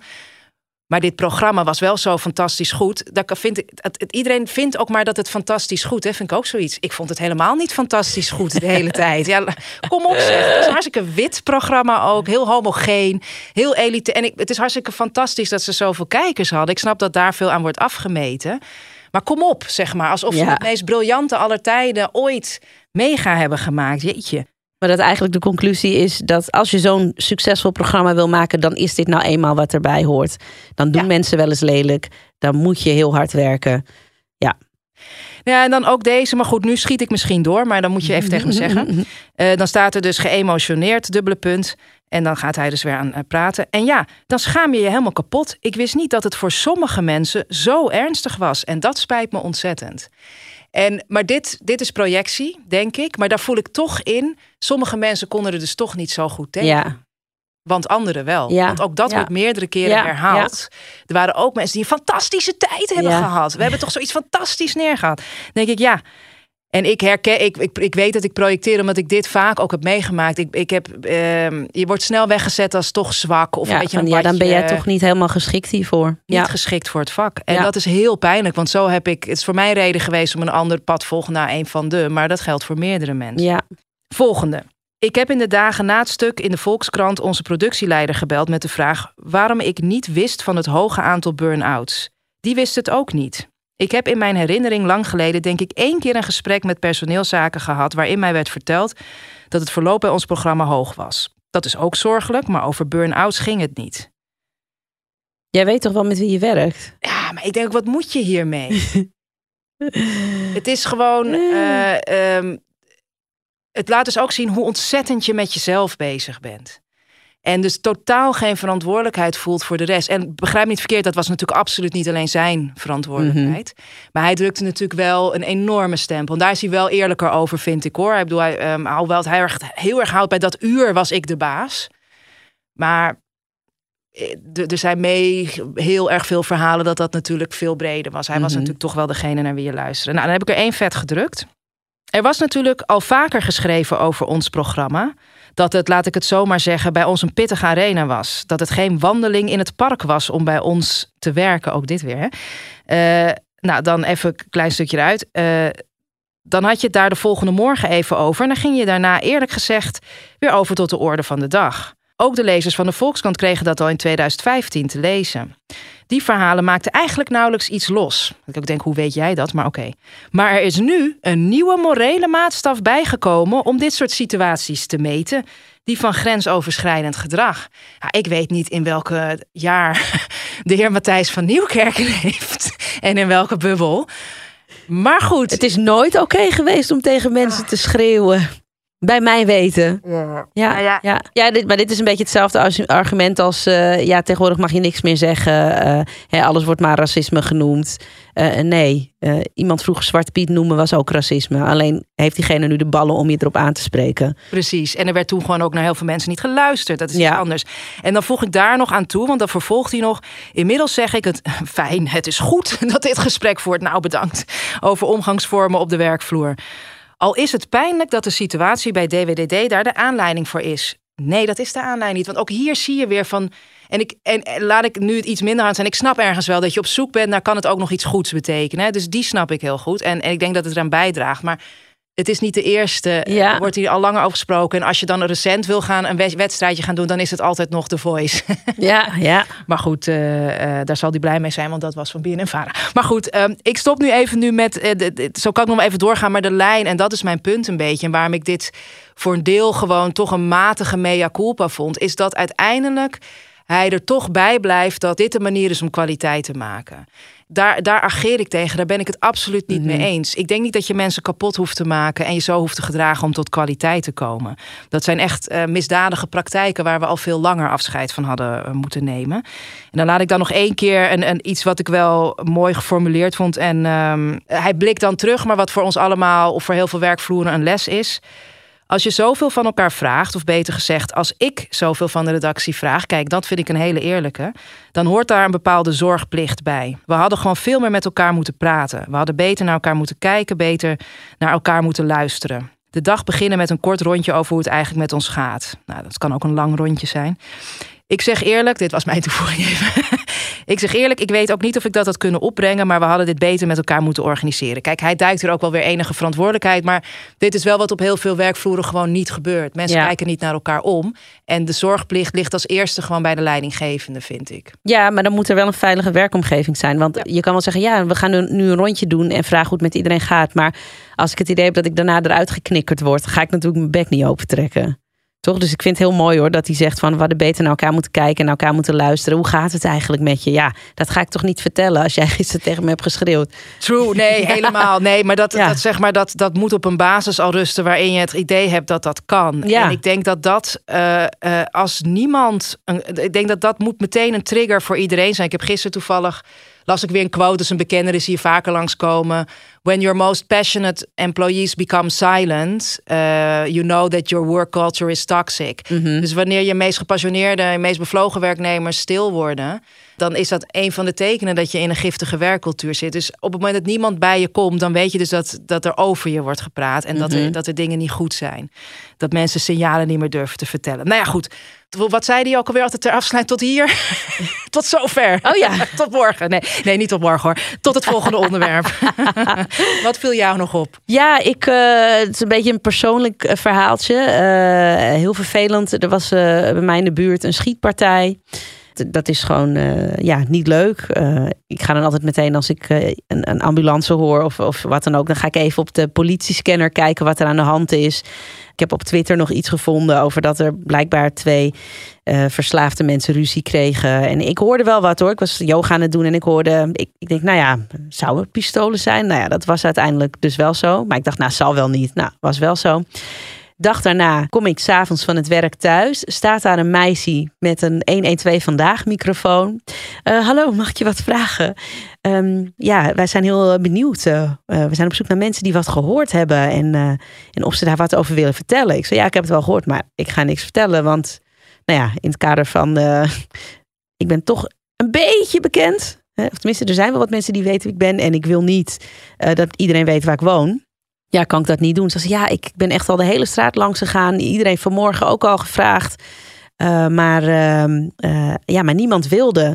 Maar dit programma was wel zo fantastisch goed. Dat vind ik, het, iedereen vindt ook maar dat het fantastisch goed is. Vind ik ook zoiets. Ik vond het helemaal niet fantastisch goed de hele (laughs) tijd. Ja, kom op zeg. Het is een hartstikke wit programma ook. Heel homogeen. Heel elite. En ik, het is hartstikke fantastisch dat ze zoveel kijkers hadden. Ik snap dat daar veel aan wordt afgemeten. Maar kom op, zeg maar. Alsof ze Ja. het meest briljante aller tijden ooit mega hebben gemaakt. Jeetje. Maar dat eigenlijk de conclusie is dat als je zo'n succesvol programma wil maken, dan is dit nou eenmaal wat erbij hoort. Dan doen Ja. mensen wel eens lelijk. Dan moet je heel hard werken. Ja, en dan ook deze. Maar goed, nu schiet ik misschien door. Maar dan moet je even tegen me zeggen. (laughs) Eh, dan staat er dus geëmotioneerd, dubbele punt. En dan gaat hij dus weer aan eh, praten. En ja, dan schaam je je helemaal kapot. Ik wist niet dat het voor sommige mensen zo ernstig was. En dat spijt me ontzettend. En, maar dit, dit is projectie, denk ik. Maar daar voel ik toch in. Sommige mensen konden er dus toch niet zo goed tegen. Ja, Want anderen wel. Ja, Want ook dat ja. wordt meerdere keren herhaald. Er waren ook mensen die een fantastische tijd hebben gehad. We hebben toch zoiets fantastisch neergehad. Dan denk ik, ja. En ik herken, ik, ik, ik weet dat ik projecteer omdat ik dit vaak ook heb meegemaakt. Ik, ik heb, ehm, je wordt snel weggezet als toch zwak. Of een ja, beetje van, een ja dan ben jij toch niet helemaal geschikt hiervoor. niet Ja, geschikt voor het vak. En Ja. dat is heel pijnlijk. Want zo heb ik, het is voor mij reden geweest om een ander pad volgen naar een van de. Maar dat geldt voor meerdere mensen. ja. Volgende. Ik heb in de dagen na het stuk in de Volkskrant onze productieleider gebeld met de vraag waarom ik niet wist van het hoge aantal burn-outs. Die wist het ook niet. Ik heb in mijn herinnering lang geleden, denk ik, één keer een gesprek met personeelszaken gehad waarin mij werd verteld dat het verloop bij ons programma hoog was. Dat is ook zorgelijk, maar over burn-outs ging het niet. Jij weet toch wel met wie je werkt? Ja, maar ik denk, wat moet je hiermee? (laughs) het is gewoon. eh, ehm, het laat dus ook zien hoe ontzettend je met jezelf bezig bent. En dus totaal geen verantwoordelijkheid voelt voor de rest. En begrijp niet verkeerd, dat was natuurlijk absoluut niet alleen zijn verantwoordelijkheid. Maar hij drukte natuurlijk wel een enorme stempel. En daar is hij wel eerlijker over, vind ik hoor. Ik bedoel, hij, um, alhoewel hij erg, heel erg houdt bij dat uur was ik de baas. Maar eh, er zijn mee heel erg veel verhalen dat dat natuurlijk veel breder was. Hij was natuurlijk toch wel degene naar wie je luisterde. Nou, dan heb ik er één vet gedrukt. Er was natuurlijk al vaker geschreven over ons programma. Dat het, laat ik het zomaar zeggen, bij ons een pittige arena was. Dat het geen wandeling in het park was om bij ons te werken. Ook dit weer. Hè? Uh, nou, dan even een klein stukje eruit. Uh, dan had je het daar de volgende morgen even over. En dan ging je daarna eerlijk gezegd weer over tot de orde van de dag. Ook de lezers van de Volkskrant kregen dat al in 2015 te lezen. Die verhalen maakten eigenlijk nauwelijks iets los. Ik denk, hoe weet jij dat? Maar oké. Maar er is nu een nieuwe morele maatstaf bijgekomen om dit soort situaties te meten. Die van grensoverschrijdend gedrag. Ja, ik weet niet in welke jaar (laughs) de heer Matthijs van Nieuwkerken (laughs) heeft en in welke bubbel. Maar goed. Het is nooit oké geweest om tegen mensen te schreeuwen. Bij mij weten. Ja, ja, ja. ja. ja dit, maar dit is een beetje hetzelfde argument als... Uh, ja, tegenwoordig mag je niks meer zeggen. Uh, hè, alles wordt maar racisme genoemd. Uh, nee, iemand vroeger Zwarte Piet noemen was ook racisme. Alleen heeft diegene nu de ballen om je erop aan te spreken. Precies. En er werd toen gewoon ook naar heel veel mensen niet geluisterd. Dat is ja. iets anders. En dan voeg ik daar nog aan toe, want dan vervolgt hij nog... Inmiddels zeg ik het, (laughs) fijn, het is goed (laughs) dat dit gesprek voert. Nou, bedankt. Over omgangsvormen op de werkvloer. Al is het pijnlijk dat de situatie bij DWDD daar de aanleiding voor is. Nee, dat is de aanleiding niet. Want ook hier zie je weer van. En, ik, en, laat ik nu iets minder aan zijn. Ik snap ergens wel dat je op zoek bent naar kan het ook nog iets goeds betekenen. Dus die snap ik heel goed. En, en ik denk dat het eraan bijdraagt. Maar het is niet de eerste. Ja. Er wordt hier al langer over gesproken. En als je dan recent wil gaan een wedstrijdje gaan doen, dan is het altijd nog de Voice. (laughs) Ja, ja. maar goed, uh, uh, daar zal hij blij mee zijn, want dat was van BNN Vara. Maar goed, uh, ik stop nu even nu met. De, zo kan ik nog even doorgaan, maar de lijn. En dat is mijn punt een beetje. En waarom ik dit voor een deel gewoon toch een matige mea culpa vond, is dat uiteindelijk hij er toch bij blijft dat dit de manier is om kwaliteit te maken daar, daar ageer ik tegen. Daar ben ik het absoluut niet mee eens. Ik denk niet dat je mensen kapot hoeft te maken en je zo hoeft te gedragen om tot kwaliteit te komen. Dat zijn echt uh, misdadige praktijken waar we al veel langer afscheid van hadden uh, moeten nemen. En dan laat ik dan nog één keer een, een, iets wat ik wel mooi geformuleerd vond. En um, hij blikt dan terug, maar wat voor ons allemaal of voor heel veel werkvloeren een les is. Als je zoveel van elkaar vraagt, of beter gezegd, als ik zoveel van de redactie vraag, kijk, dat vind ik een hele eerlijke, dan hoort daar een bepaalde zorgplicht bij. We hadden gewoon veel meer met elkaar moeten praten. We hadden beter naar elkaar moeten kijken, beter naar elkaar moeten luisteren. De dag beginnen met een kort rondje over hoe het eigenlijk met ons gaat. Nou, dat kan ook een lang rondje zijn. Ik zeg eerlijk, dit was mijn toevoeging even. (laughs) ik zeg eerlijk, ik weet ook niet of ik dat had kunnen opbrengen, maar we hadden dit beter met elkaar moeten organiseren. Kijk, hij duikt er ook wel weer enige verantwoordelijkheid, maar dit is wel wat op heel veel werkvloeren gewoon niet gebeurt. Mensen ja. kijken niet naar elkaar om. En de zorgplicht ligt als eerste gewoon bij de leidinggevende, vind ik. Ja, maar dan moet er wel een veilige werkomgeving zijn. Want ja. je kan wel zeggen, ja, we gaan nu een rondje doen en vragen hoe het met iedereen gaat. Maar als ik het idee heb dat ik daarna eruit geknikkerd word, ga ik natuurlijk mijn bek niet opentrekken. Toch? Dus ik vind het heel mooi hoor dat hij zegt van we hadden beter naar elkaar moeten kijken en naar elkaar moeten luisteren. Hoe gaat het eigenlijk met je? Ja, dat ga ik toch niet vertellen als jij gisteren tegen me hebt geschreeuwd. True, nee, (laughs) helemaal. Nee, maar dat, ja. dat, zeg maar, dat, dat moet op een basis al rusten waarin je het idee hebt dat dat kan. Ja. En ik denk dat dat uh, uh, als niemand. Een, ik denk dat dat moet meteen een trigger voor iedereen zijn. Ik heb gisteren toevallig las ik weer een quote, dus een bekende is hier vaker langskomen. When your most passionate employees become silent, uh, you know that your work culture is toxic. Mm -hmm. Dus wanneer je meest gepassioneerde en meest bevlogen werknemers stil worden, dan is dat een van de tekenen dat je in een giftige werkcultuur zit. Dus op het moment dat niemand bij je komt, dan weet je dus dat, dat er over je wordt gepraat en mm -hmm. dat, er, dat er dingen niet goed zijn. Dat mensen signalen niet meer durven te vertellen. Nou ja, goed. Wat zei die ook alweer altijd ter afsluiting? Tot hier? (laughs) tot zover. Oh ja. (laughs) tot morgen. Nee, nee, niet tot morgen hoor. Tot het volgende (laughs) onderwerp. wat viel jou nog op? Ja, ik, uh, het is een beetje een persoonlijk uh, verhaaltje. Uh, heel vervelend. Er was bij mij in de buurt een schietpartij. Dat is gewoon ja, niet leuk. ik ga dan altijd meteen als ik een, een, ambulance hoor of, of wat dan ook, dan ga ik even op de politiescanner kijken wat er aan de hand is. Ik heb op Twitter nog iets gevonden over dat er blijkbaar twee uh, verslaafde mensen ruzie kregen. En ik hoorde wel wat hoor. Ik was yoga aan het doen en ik hoorde. Ik, ik denk, nou ja, zou het pistolen zijn? Nou ja, dat was uiteindelijk dus wel zo. Maar ik dacht, nou, zal wel niet. Nou, was wel zo. Dag daarna kom ik s'avonds van het werk thuis. Staat daar een meisje met een 112 vandaag microfoon. Uh, hallo, mag ik je wat vragen? Um, ja, wij zijn heel benieuwd. Uh, we zijn op zoek naar mensen die wat gehoord hebben. En, en of ze daar wat over willen vertellen. Ik zei, ja, ik heb het wel gehoord, maar ik ga niks vertellen. Want, nou ja, in het kader van... ik ben toch een beetje bekend. Of tenminste, er zijn wel wat mensen die weten wie ik ben. En ik wil niet dat iedereen weet waar ik woon ja, kan ik dat niet doen? Ze zei, ja, ik ben echt al de hele straat langs gegaan. Iedereen vanmorgen ook al gevraagd. Uh, maar, uh, uh, ja, maar niemand wilde.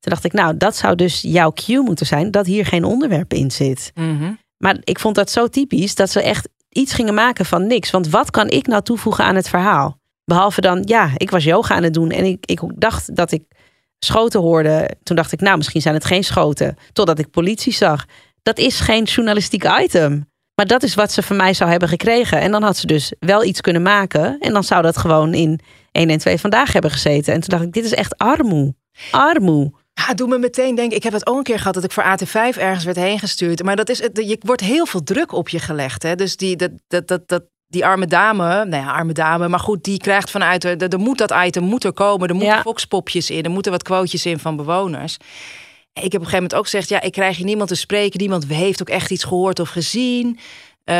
Toen dacht ik, nou, dat zou dus jouw cue moeten zijn... dat hier geen onderwerp in zit. Mm -hmm. Maar ik vond dat zo typisch... dat ze echt iets gingen maken van niks. Want wat kan ik nou toevoegen aan het verhaal? Behalve dan, ja, ik was yoga aan het doen... en ik, ik dacht dat ik schoten hoorde. Toen dacht ik, nou, misschien zijn het geen schoten. Totdat ik politie zag. Dat is geen journalistiek item. Maar dat is wat ze van mij zou hebben gekregen. En dan had ze dus wel iets kunnen maken. En dan zou dat gewoon in 1 en 2 vandaag hebben gezeten. En toen dacht ik, dit is echt armoe. Armoe. Ja, doe me meteen denken. Ik heb het ook een keer gehad dat ik voor AT5 ergens werd heen gestuurd. Maar dat is, je wordt heel veel druk op je gelegd. Hè? Dus die, dat, dat, dat, dat, die arme dame, nou ja, arme dame, maar goed, die krijgt vanuit, er, er moet dat item moet er komen. Er moeten ja. foxpopjes in, er moeten wat quotejes in van bewoners. Ik heb op een gegeven moment ook gezegd: ja, ik krijg hier niemand te spreken. Niemand heeft ook echt iets gehoord of gezien. Um,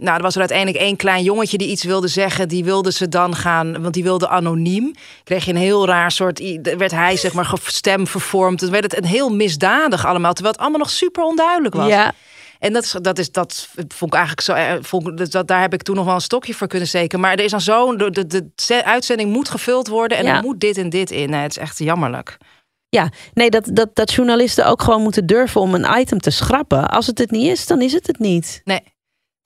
nou, er was er uiteindelijk één klein jongetje die iets wilde zeggen. Die wilde ze dan gaan, want die wilde anoniem. Kreeg je een heel raar soort, werd hij zeg maar stem vervormd. Het werd het een heel misdadig allemaal, terwijl het allemaal nog super onduidelijk was. Ja. En dat, dat, is, dat vond ik eigenlijk zo. eh, Vond, dat, daar heb ik toen nog wel een stokje voor kunnen steken. Maar er is dan zo. De, de, de uitzending moet gevuld worden. En Ja. er moet dit en dit in. Nee, het is echt jammerlijk. Ja, nee, dat, dat, dat journalisten ook gewoon moeten durven om een item te schrappen. Als het het niet is, dan is het het niet. Nee,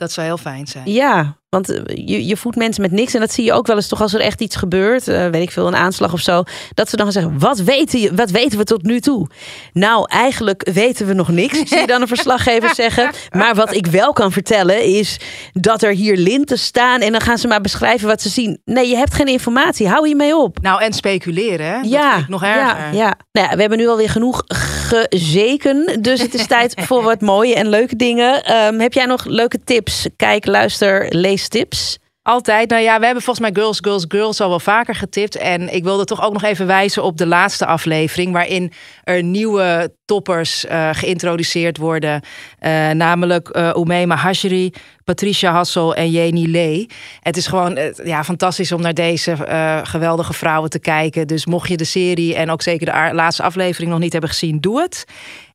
dat zou heel fijn zijn. Ja, want eh, je, je voedt mensen met niks. En dat zie je ook wel eens toch als er echt iets gebeurt. eh, weet ik veel, een aanslag of zo. Dat ze dan gaan zeggen, wat weten, je, wat weten we tot nu toe? Nou, eigenlijk weten we nog niks. Zie je dan een (laughs) verslaggever zeggen. Maar wat ik wel kan vertellen is dat er hier linten staan. En dan gaan ze maar beschrijven wat ze zien. Nee, je hebt geen informatie. Hou hiermee op. Nou, en speculeren, hè? Dat Ja, vind ik nog erger. Ja, ja. Nou ja, we hebben nu alweer genoeg gezeken. Dus het is tijd (laughs) voor wat mooie en leuke dingen. Ehm, heb jij nog leuke tips? Kijk, luister, lees tips. Altijd. Nou ja, we hebben volgens mij Girls, Girls, Girls al wel vaker getipt. En ik wilde toch ook nog even wijzen op de laatste aflevering. Waarin er nieuwe toppers eh, geïntroduceerd worden. Eh, namelijk uh, Umema Hashri, Patricia Hassel en Jeni Lee. Het is gewoon eh, ja, fantastisch om naar deze eh, geweldige vrouwen te kijken. Dus mocht je de serie en ook zeker de laatste aflevering nog niet hebben gezien, doe het.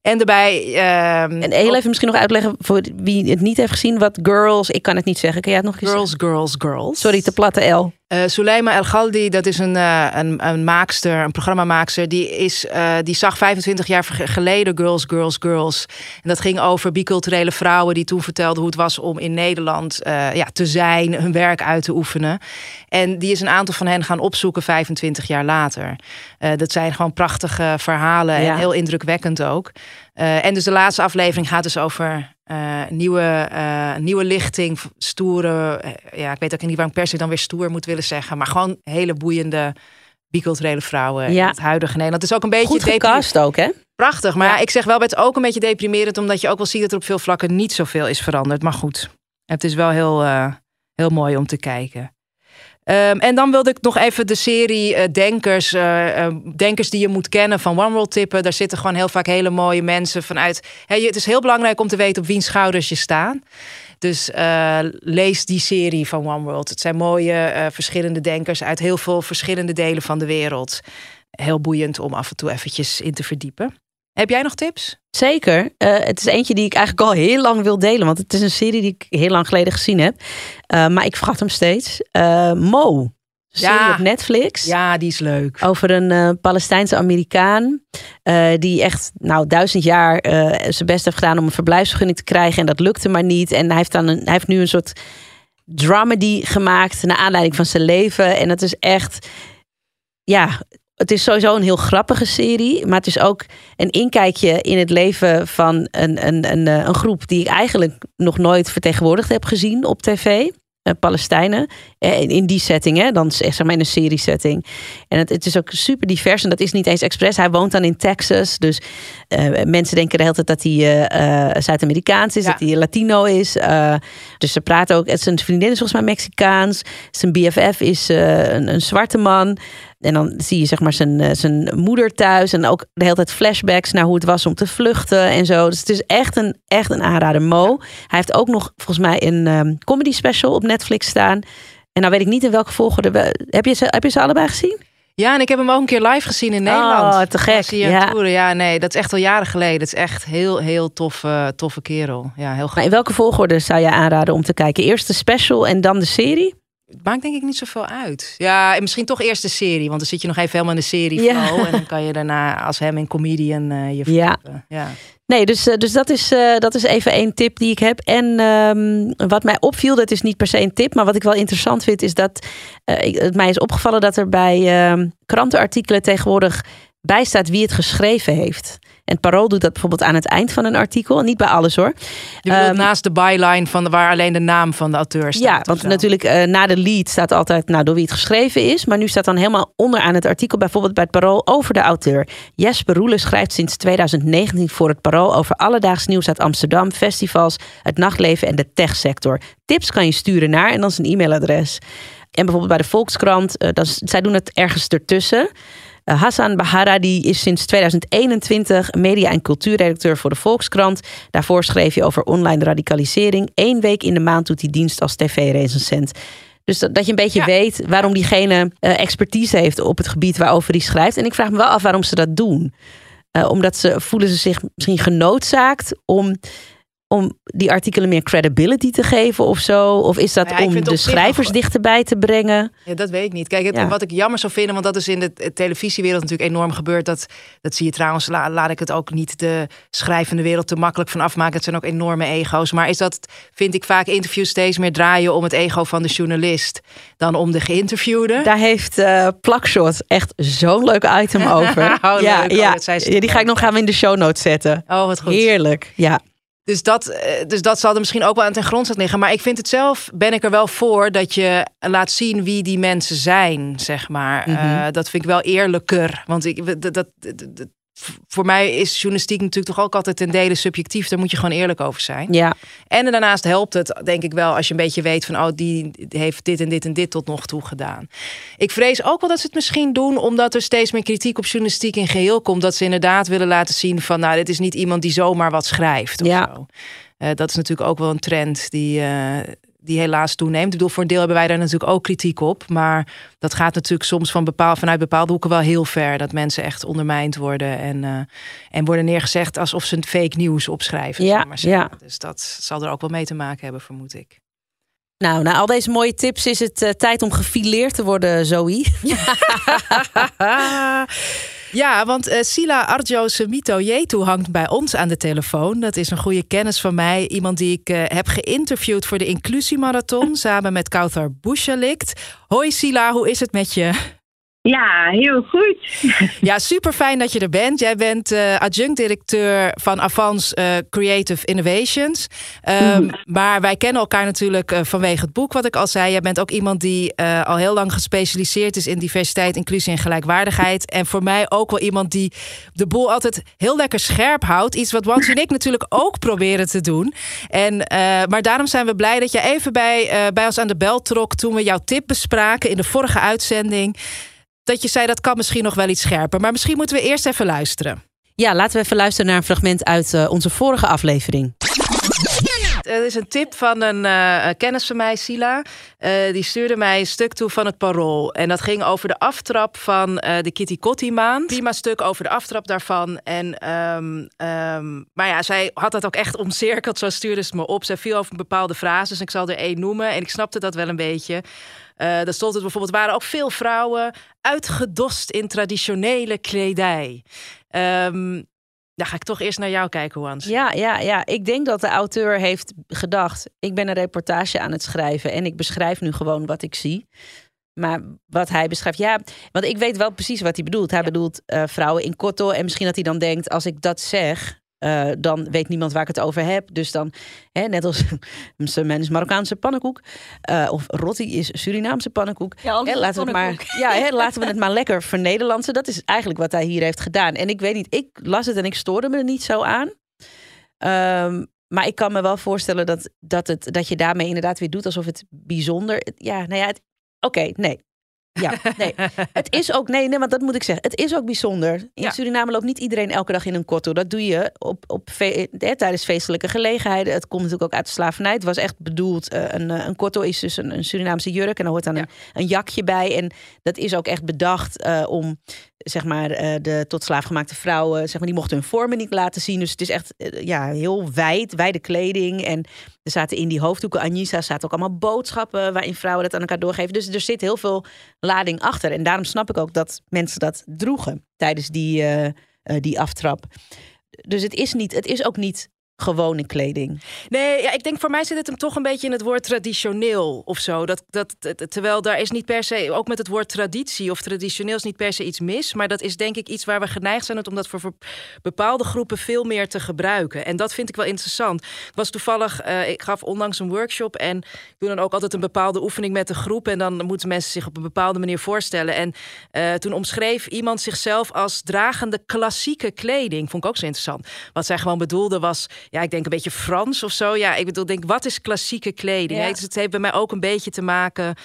En daarbij... ehm, En heel even misschien nog uitleggen voor wie het niet heeft gezien. Wat girls, ik kan het niet zeggen. Kan jij het nog eens Girls, zeggen? girls, girls. Sorry, te platte L. Eh Suleima El Galdi, dat is een, eh, een, een maakster, een programmamaakster. Die, is, eh, die zag 25 jaar geleden Girls, Girls, Girls. En dat ging over biculturele vrouwen die toen vertelden hoe het was om in Nederland ja, te zijn, hun werk uit te oefenen. En die is een aantal van hen gaan opzoeken 25 jaar later. Dat zijn gewoon prachtige verhalen Ja. en heel indrukwekkend ook. Eh, en dus de laatste aflevering gaat dus over eh, nieuwe, eh, nieuwe lichting, stoere. ja, ik weet ook niet waarom ik per se dan weer stoer moet willen zeggen, maar gewoon hele boeiende biculturele vrouwen Ja. in het huidige Nederland. Het is ook een beetje Goed gecast ook, hè? prachtig, maar Ja. ik zeg wel, het is ook een beetje deprimerend, omdat je ook wel ziet dat er op veel vlakken niet zoveel is veranderd. Maar goed, het is wel heel, heel mooi om te kijken. Ehm, en dan wilde ik nog even de serie eh, Denkers, eh, eh, Denkers die je moet kennen van One World tippen. Daar zitten gewoon heel vaak hele mooie mensen vanuit. Het is heel belangrijk om te weten op wiens schouders je staat. Dus lees die serie van One World. Het zijn mooie verschillende denkers uit heel veel verschillende delen van de wereld. Heel boeiend om af en toe eventjes in te verdiepen. Heb jij nog tips? Zeker. Eh, het is eentje die ik eigenlijk al heel lang wil delen. Want het is een serie die ik heel lang geleden gezien heb. Eh, maar ik vergat hem steeds. Eh, Mo. Serie Ja. op Netflix. Ja, die is leuk. Over een Palestijnse Amerikaan. die echt, nou, duizend jaar zijn best heeft gedaan om een verblijfsvergunning te krijgen. En dat lukte maar niet. En hij heeft, dan een, hij heeft nu een soort dramedy gemaakt. Naar aanleiding van zijn leven. En het is echt, ja, het is sowieso een heel grappige serie. Maar het is ook een inkijkje in het leven van een, een, een, eh, een groep die ik eigenlijk nog nooit vertegenwoordigd heb gezien op tv. Eh, Palestijnen. Eh, in- die setting, hè? dan zeg maar in een serie setting. En het, het is ook super divers en dat is niet eens expres. Hij woont dan in Texas, dus eh, mensen denken de hele tijd dat hij eh, Zuid-Amerikaans is, Ja. dat hij Latino is. Dus ze praten ook, zijn vriendin is volgens mij Mexicaans. Zijn BFF is een, een zwarte man. En dan zie je zeg maar zijn, zijn moeder thuis. En ook de hele tijd flashbacks naar hoe het was om te vluchten en zo. Dus het is echt een, echt een aanrader. Mo. Hij heeft ook nog volgens mij een ehm, comedy special op Netflix staan. En nou weet ik niet in welke volgorde. we- Heb je ze, heb je ze allebei gezien? Ja, en ik heb hem ook een keer live gezien in Nederland. Oh, te gek, ja. toeren. Ja, nee, dat is echt al jaren geleden. Het is echt heel, heel toffe, toffe kerel. Ja, heel. Maar in welke volgorde zou je aanraden om te kijken? Eerst de special en dan de serie? Het maakt denk ik niet zoveel uit. Ja, en misschien toch eerst de serie. Want dan zit je nog even helemaal in de serie Ja. En dan kan je daarna als hem in comedian eh, je Ja. Ja. Nee, dus, eh, dus dat, is, eh, dat is even één tip die ik heb. En ehm, wat mij opviel, dat is niet per se een tip, maar wat ik wel interessant vind, is dat ik- het mij is opgevallen dat er bij ehm, krantenartikelen tegenwoordig bij staat wie het geschreven heeft. En het Parool doet dat bijvoorbeeld aan het eind van een artikel. Niet bij alles hoor. Je bedoelt Ehm, naast de byline van de, waar alleen de naam van de auteur staat. Ja, want natuurlijk eh, na de lead staat altijd nou, door wie het geschreven is. Maar nu staat dan helemaal onderaan het artikel, bijvoorbeeld bij het Parool, over de auteur. Jesper Roelen schrijft sinds 2019 voor het Parool over alledaags nieuws uit Amsterdam, festivals, het nachtleven en de techsector. Tips kan je sturen naar en dan zijn e-mailadres. En bijvoorbeeld bij de Volkskrant, eh, dat zij doen het ergens ertussen. Eh, Hassan Bahara die is sinds 2021 media- en cultuurredacteur voor de Volkskrant. Daarvoor schreef hij over online radicalisering. Eén week in de maand doet hij dienst als tv-recensent. Dus dat, dat je een beetje Ja. weet waarom diegene eh, expertise heeft op het gebied waarover hij schrijft. En ik vraag me wel af waarom ze dat doen. Eh, omdat ze voelen ze zich misschien genoodzaakt om, om die artikelen meer credibility te geven of zo? Of is dat Nou ja, om de schrijvers dichterbij te brengen? Ja, dat weet ik niet. Kijk, het, Ja. wat ik jammer zou vinden, want dat is in de televisiewereld natuurlijk enorm gebeurd. Dat, dat zie je trouwens, la- laat ik het ook niet de schrijvende wereld te makkelijk van afmaken. Het zijn ook enorme ego's. Maar is dat, vind ik vaak interviews steeds meer draaien om het ego van de journalist dan om de geïnterviewde. Daar heeft eh Plakshot echt zo'n leuk item over. (laughs) Oh, ja, leuk. Oh, ja, die ga ik nog gaan we in de show notes zetten. Oh, wat goed. Heerlijk. Ja. Dus dat, eh, dus dat zal er misschien ook wel aan ten grondslag liggen. Maar ik vind het zelf, ben ik er wel voor dat je laat zien wie die mensen zijn, zeg maar. Mhm. Eh, dat vind ik wel eerlijker. Want ik, dat, dat, dat- dat- voor mij is journalistiek natuurlijk toch ook altijd ten dele subjectief. Daar moet je gewoon eerlijk over zijn. ja. En daarnaast helpt het, denk ik wel, als je een beetje weet van, oh, die heeft dit en dit en dit tot nog toe gedaan. Ik vrees ook wel dat ze het misschien doen, omdat er steeds meer kritiek op journalistiek in geheel komt. Dat ze inderdaad willen laten zien van, nou, dit is niet iemand die zomaar wat schrijft. Of Ja. zo. Eh, dat is natuurlijk ook wel een trend die, eh, die helaas toeneemt. Ik bedoel, voor een deel hebben wij daar natuurlijk ook kritiek op. Maar dat gaat natuurlijk soms van bepaal, vanuit bepaalde hoeken wel heel ver. Dat mensen echt ondermijnd worden en, eh, en worden neergezegd alsof ze een fake nieuws opschrijven. Ja, maar ja. Dus dat zal er ook wel mee te maken hebben, vermoed ik. Nou, na al deze mooie tips is het eh, tijd om gefileerd te worden, Zoe. (laughs) (laughs) Ja, want eh, Sila Arjo Semito Jetu hangt bij ons aan de telefoon. Dat is een goede kennis van mij. Iemand die ik eh, heb geïnterviewd voor de Inclusiemarathon (laughs) samen met Kauthar Bouchalikt. Hoi Sila, hoe is het met je? Ja, heel goed. Ja, super fijn dat je er bent. Jij bent eh, adjunct-directeur van Avans eh, Creative Innovations. Ehm, Maar wij kennen elkaar natuurlijk eh, vanwege het boek, wat ik al zei. Jij bent ook iemand die al heel lang gespecialiseerd is in diversiteit, inclusie en gelijkwaardigheid. En voor mij ook wel iemand die de boel altijd heel lekker scherp houdt. Iets wat Wans en ik natuurlijk ook proberen te doen. En, maar daarom zijn we blij dat je even bij, bij ons aan de bel trok toen we jouw tip bespraken in de vorige uitzending dat je zei dat kan misschien nog wel iets scherper. Maar misschien moeten we eerst even luisteren. Ja, laten we even luisteren naar een fragment uit eh, onze vorige aflevering. Er is een tip van een uh, kennis van mij, Sila. Uh, die stuurde mij een stuk toe van het Parool. En dat ging over de aftrap van de Kitty Kotti maand. Prima stuk over de aftrap daarvan. En, um, um, maar ja, zij had dat ook echt omcirkeld. Zo stuurde ze me op. Zij viel over bepaalde frases. Ik zal er één noemen. En ik snapte dat wel een beetje. Uh, daar stond het bijvoorbeeld, waren ook veel vrouwen uitgedost in traditionele kledij. Um, dan ga ik toch eerst naar jou kijken, Hans. Ja, ja, ja. Ik denk dat de auteur heeft gedacht: ik ben een reportage aan het schrijven en ik beschrijf nu gewoon wat ik zie. Maar wat hij beschrijft, ja, want ik weet wel precies wat hij bedoelt. Hij bedoelt uh, vrouwen in kotto. En misschien dat hij dan denkt: als ik dat zeg, uh, dan weet niemand waar ik het over heb. Dus dan, hè, net als (laughs) men is Marokkaanse pannenkoek. Uh, of Rotti is Surinaamse pannenkoek. Ja, hè, laten, we het maar, ja, hè, (laughs) laten we het maar lekker vernederlandsen. Dat is eigenlijk wat hij hier heeft gedaan. En ik weet niet, ik las het en ik stoorde me er niet zo aan. Um, maar ik kan me wel voorstellen dat, dat, het, dat je daarmee inderdaad weer doet alsof het bijzonder. Ja, nou ja, oké, nee. Ja, nee. Het is ook, nee, nee, want dat moet ik zeggen. Het is ook bijzonder. In ja. Suriname loopt niet iedereen elke dag in een kotto. Dat doe je op, op fe tijdens feestelijke gelegenheden. Het komt natuurlijk ook uit de slavernij. Het was echt bedoeld, uh, een, een kotto is dus een, een, Surinaamse jurk. En daar hoort dan ja. een, een, jakje bij. En dat is ook echt bedacht uh, om, zeg maar, uh, de tot slaafgemaakte vrouwen, zeg maar, die mochten hun vormen niet laten zien. Dus het is echt, ja, heel wijd, wijde kleding. En er zaten in die hoofddoeken, Anissa, zaten ook allemaal boodschappen waarin vrouwen dat aan elkaar doorgeven. Dus er zit heel veel lading achter. En daarom snap ik ook dat mensen dat droegen tijdens die, uh, die aftrap. Dus het is, niet, het is ook niet gewone kleding. Nee, ja, ik denk voor mij zit het hem toch een beetje in het woord traditioneel of zo. Dat, dat, terwijl daar is niet per se, ook met het woord traditie of traditioneel is niet per se iets mis. Maar dat is denk ik iets waar we geneigd zijn om dat voor, bepaalde groepen veel meer te gebruiken. En dat vind ik wel interessant. Ik was toevallig, uh, ik gaf onlangs een workshop en ik doe dan ook altijd een bepaalde oefening met de groep. En dan moeten mensen zich op een bepaalde manier voorstellen. En uh, toen omschreef iemand zichzelf als dragende klassieke kleding. Vond ik ook zo interessant. Wat zij gewoon bedoelde was ja, ik denk een beetje Frans of zo. Ja, ik bedoel, denk, wat is klassieke kleding? Ja. Dus het heeft bij mij ook een beetje te maken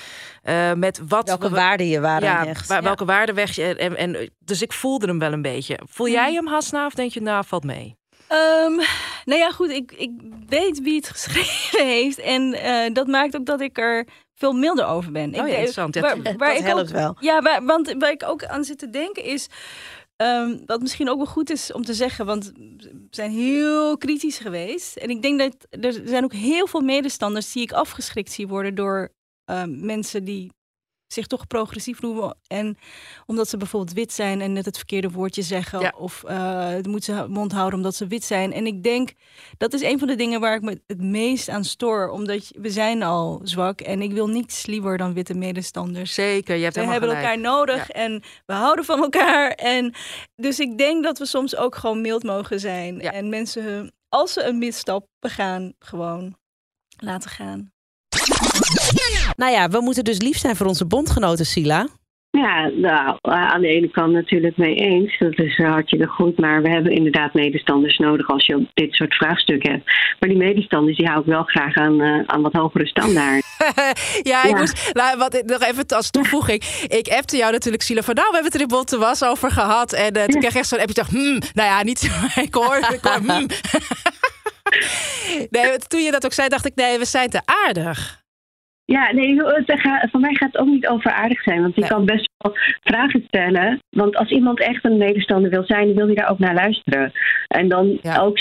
uh, met wat... Welke waarden je waren ja, echt. Waar, welke waarden weg je... En, en, dus ik voelde hem wel een beetje. Voel jij Hmm. hem, Hasna, of denk je, nou, valt mee? Um, nou ja, goed, ik, ik weet wie het (laughs) geschreven heeft. En uh, dat maakt ook dat ik er veel milder over ben. Oh, ja, ik, interessant. Ja, waar, waar dat ik helpt ook, wel. Ja, waar, want waar ik ook aan zit te denken is... Um, wat misschien ook wel goed is om te zeggen, want we zijn heel kritisch geweest. En ik denk dat er zijn ook heel veel medestanders die ik afgeschrikt zie worden door um, mensen die zich toch progressief noemen. En omdat ze bijvoorbeeld wit zijn en net het verkeerde woordje zeggen. Ja. Of uh, moeten ze mond houden omdat ze wit zijn. En ik denk, dat is een van de dingen waar ik me het meest aan stoor. Omdat we zijn al zwak. En ik wil niets liever dan witte medestanders. Zeker, je hebt We hebben gelijk. elkaar nodig ja. en we houden van elkaar. En dus ik denk dat we soms ook gewoon mild mogen zijn. Ja. En mensen, als ze een misstap begaan, gewoon laten gaan. Nou ja, we moeten dus lief zijn voor onze bondgenoten, Sila. Ja, nou, aan de ene kant natuurlijk mee eens. Dat is hartstikke goed. Maar we hebben inderdaad medestanders nodig als je dit soort vraagstukken hebt. Maar die medestanders die hou ik wel graag aan, uh, aan wat hogere standaard. (laughs) ja, ik ja. moest, nou, wat, nog even als toevoeging. Ik appte jou natuurlijk, Sila, van nou, we hebben het er in Bonte was over gehad. En uh, toen ja. kreeg ik echt zo'n appje, dacht, hmm, nou ja, niet zo. (laughs) ik hoor, ik hoor hmm. (laughs) nee, toen je dat ook zei, dacht ik, nee, we zijn te aardig. Ja, nee, voor mij gaat het ook niet over aardig zijn. Want je kan best wel vragen stellen. Want als iemand echt een medestander wil zijn, dan wil hij daar ook naar luisteren. En dan ja. ook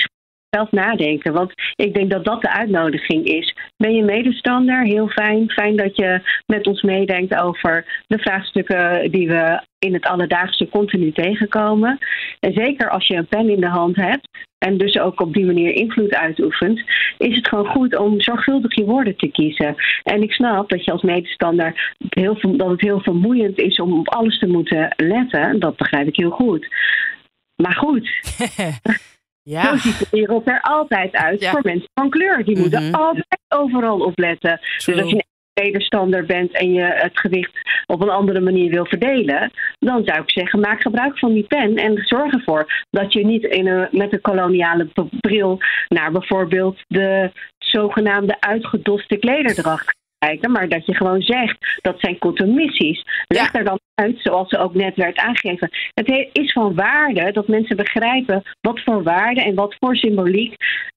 zelf nadenken. Want ik denk dat dat de uitnodiging is. Ben je medestander? Heel fijn. Fijn dat je met ons meedenkt over de vraagstukken die we in het alledaagse continu tegenkomen. En zeker als je een pen in de hand hebt en dus ook op die manier invloed uitoefent, is het gewoon goed om zorgvuldig je woorden te kiezen. En ik snap dat je als medestander heel, dat het heel vermoeiend is om op alles te moeten letten. Dat begrijp ik heel goed. Maar goed. (laughs) Ja. Zo ziet de wereld er altijd uit ja. voor mensen van kleur. Die moeten mm -hmm. altijd overal opletten. True. Dus als je bent en je het gewicht op een andere manier wil verdelen, dan zou ik zeggen, maak gebruik van die pen en zorg ervoor dat je niet in een, met een koloniale bril naar bijvoorbeeld de zogenaamde uitgedoste klederdracht kijken, maar dat je gewoon zegt dat zijn missies. Leg er dan uit, zoals ook net werd aangegeven. Het is van waarde dat mensen begrijpen wat voor waarde en wat voor symboliek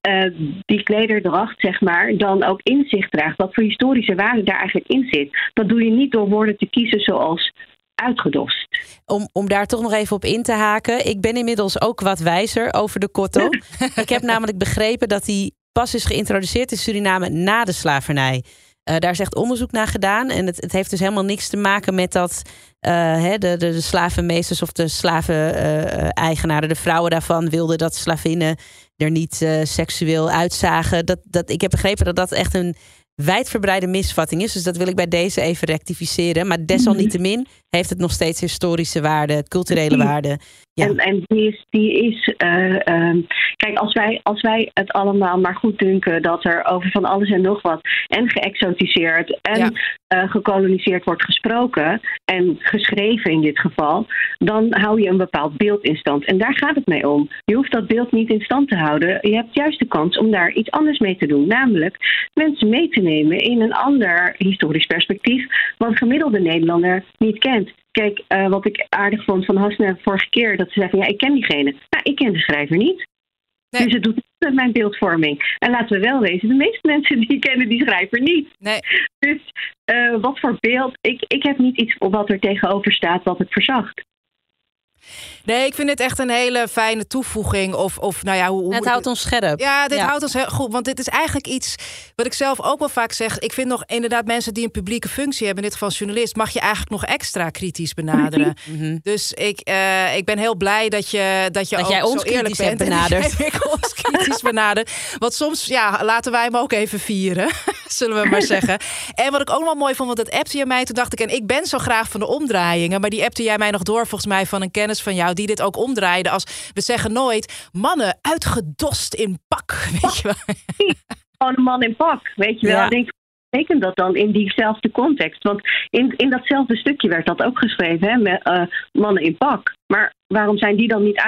uh, die klederdracht, zeg maar, dan ook in zich draagt. Wat voor historische waarde daar eigenlijk in zit. Dat doe je niet door woorden te kiezen zoals uitgedost. Om, om daar toch nog even op in te haken. Ik ben inmiddels ook wat wijzer over de kotto. (laughs) ik heb namelijk begrepen dat die pas is geïntroduceerd in Suriname na de slavernij. Uh, daar is echt onderzoek naar gedaan. En het, het heeft dus helemaal niks te maken met dat uh, de, de, de, slavenmeesters of de slaven-eigenaren, de vrouwen daarvan, wilden dat slavinnen er niet uh, seksueel uitzagen. Dat, dat, ik heb begrepen dat dat echt een wijdverbreide misvatting is. Dus dat wil ik bij deze even rectificeren. Maar desalniettemin heeft het nog steeds historische waarde, culturele waarde. Ja. En, en die is, die is uh, uh, kijk, als wij, als wij het allemaal maar goed dunken dat er over van alles en nog wat en geëxotiseerd en ja. uh, gekoloniseerd wordt gesproken en geschreven in dit geval, dan hou je een bepaald beeld in stand. En daar gaat het mee om. Je hoeft dat beeld niet in stand te houden. Je hebt juist de kans om daar iets anders mee te doen, namelijk mensen mee te nemen in een ander historisch perspectief, wat gemiddelde Nederlander niet kent. Kijk, uh, wat ik aardig vond van Hasne vorige keer, dat ze zei van ja, ik ken diegene. Nou, ik ken de schrijver niet. Nee. Dus het doet niet met mijn beeldvorming. En laten we wel wezen, de meeste (laughs) mensen die kennen die schrijver niet. Nee. Dus uh, wat voor beeld, ik, ik heb niet iets wat er tegenover staat wat het verzacht. Nee, ik vind dit echt een hele fijne toevoeging. Of, of nou ja, hoe, hoe het houdt ons scherp. Ja, dit houdt ons heel goed. Want dit is eigenlijk iets wat ik zelf ook wel vaak zeg. Ik vind nog inderdaad mensen die een publieke functie hebben, in dit geval journalist, mag je eigenlijk nog extra kritisch benaderen. Mhm. Dus ik, uh, ik ben heel blij dat je dat je dat ook jij ons zo eerlijk bent benaderd. (laughs) ik ons kritisch benaderd. Want soms, ja, laten wij hem ook even vieren, (laughs) zullen we maar zeggen. En wat ik ook wel mooi vond, want dat appte je mij. Toen dacht ik, en ik ben zo graag van de omdraaiingen, maar die appte jij mij nog door volgens mij van een kennis van jou die dit ook omdraaide als we zeggen nooit mannen uitgedost in pak. (laughs) Weet je wel? Gewoon een man in pak, weet je wel. Ja. Denk, betekent dat dan in diezelfde context? Want in, in datzelfde stukje werd dat ook geschreven, hè, met uh, mannen in pak. Maar waarom zijn die dan niet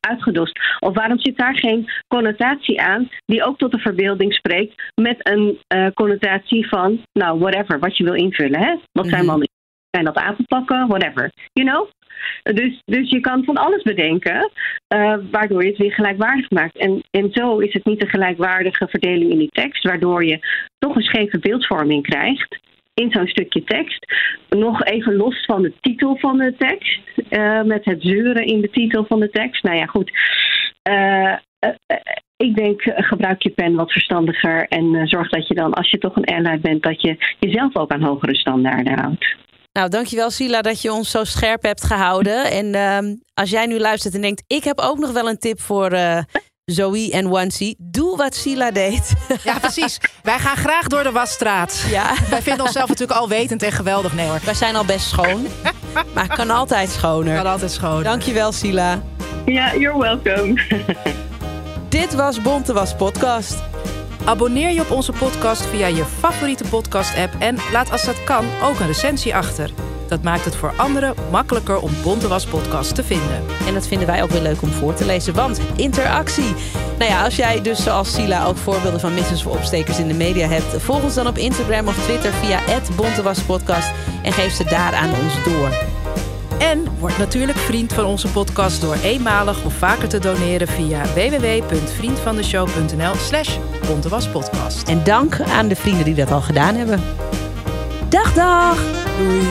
uitgedost? Of waarom zit daar geen connotatie aan die ook tot de verbeelding spreekt met een uh, connotatie van, nou, whatever, wat je wil invullen. Hè? Wat zijn mannen? Zijn dat apenpakken? Whatever. You know? Dus, dus je kan van alles bedenken, uh, waardoor je het weer gelijkwaardig maakt. En, en zo is het niet een gelijkwaardige verdeling in die tekst, waardoor je toch een scheve beeldvorming krijgt in zo'n stukje tekst. Nog even los van de titel van de tekst, uh, met het zeuren in de titel van de tekst. Nou ja, goed. Uh, ik denk, gebruik je pen wat verstandiger en zorg dat je dan, als je toch een airline bent, dat je jezelf ook aan hogere standaarden houdt. Nou, dankjewel Sila dat je ons zo scherp hebt gehouden. En uh, als jij nu luistert en denkt, ik heb ook nog wel een tip voor uh, Zoe en Wansi. Doe wat Sila deed. (laughs) Ja, precies. Wij gaan graag door de wasstraat. Ja. Wij vinden onszelf natuurlijk al wetend en geweldig. Nee hoor. Wij zijn al best schoon. maar het kan altijd schoner. Kan altijd schoner. Dankjewel Sila. Ja, you're welcome. Dit was Bonte Was Podcast. Abonneer je op onze podcast via je favoriete podcast-app en laat als dat kan ook een recensie achter. Dat maakt het voor anderen makkelijker om Bontewas podcast te vinden. En dat vinden wij ook weer leuk om voor te lezen, want interactie. Nou ja, als jij dus zoals Sila ook voorbeelden van missers voor opstekers in de media hebt, volg ons dan op Instagram of Twitter via @bontewaspodcast en geef ze daar aan ons door. En word natuurlijk vriend van onze podcast door eenmalig of vaker te doneren via www.vriendvandeshow.nl slash En dank aan de vrienden die dat al gedaan hebben. Dag dag! Doei!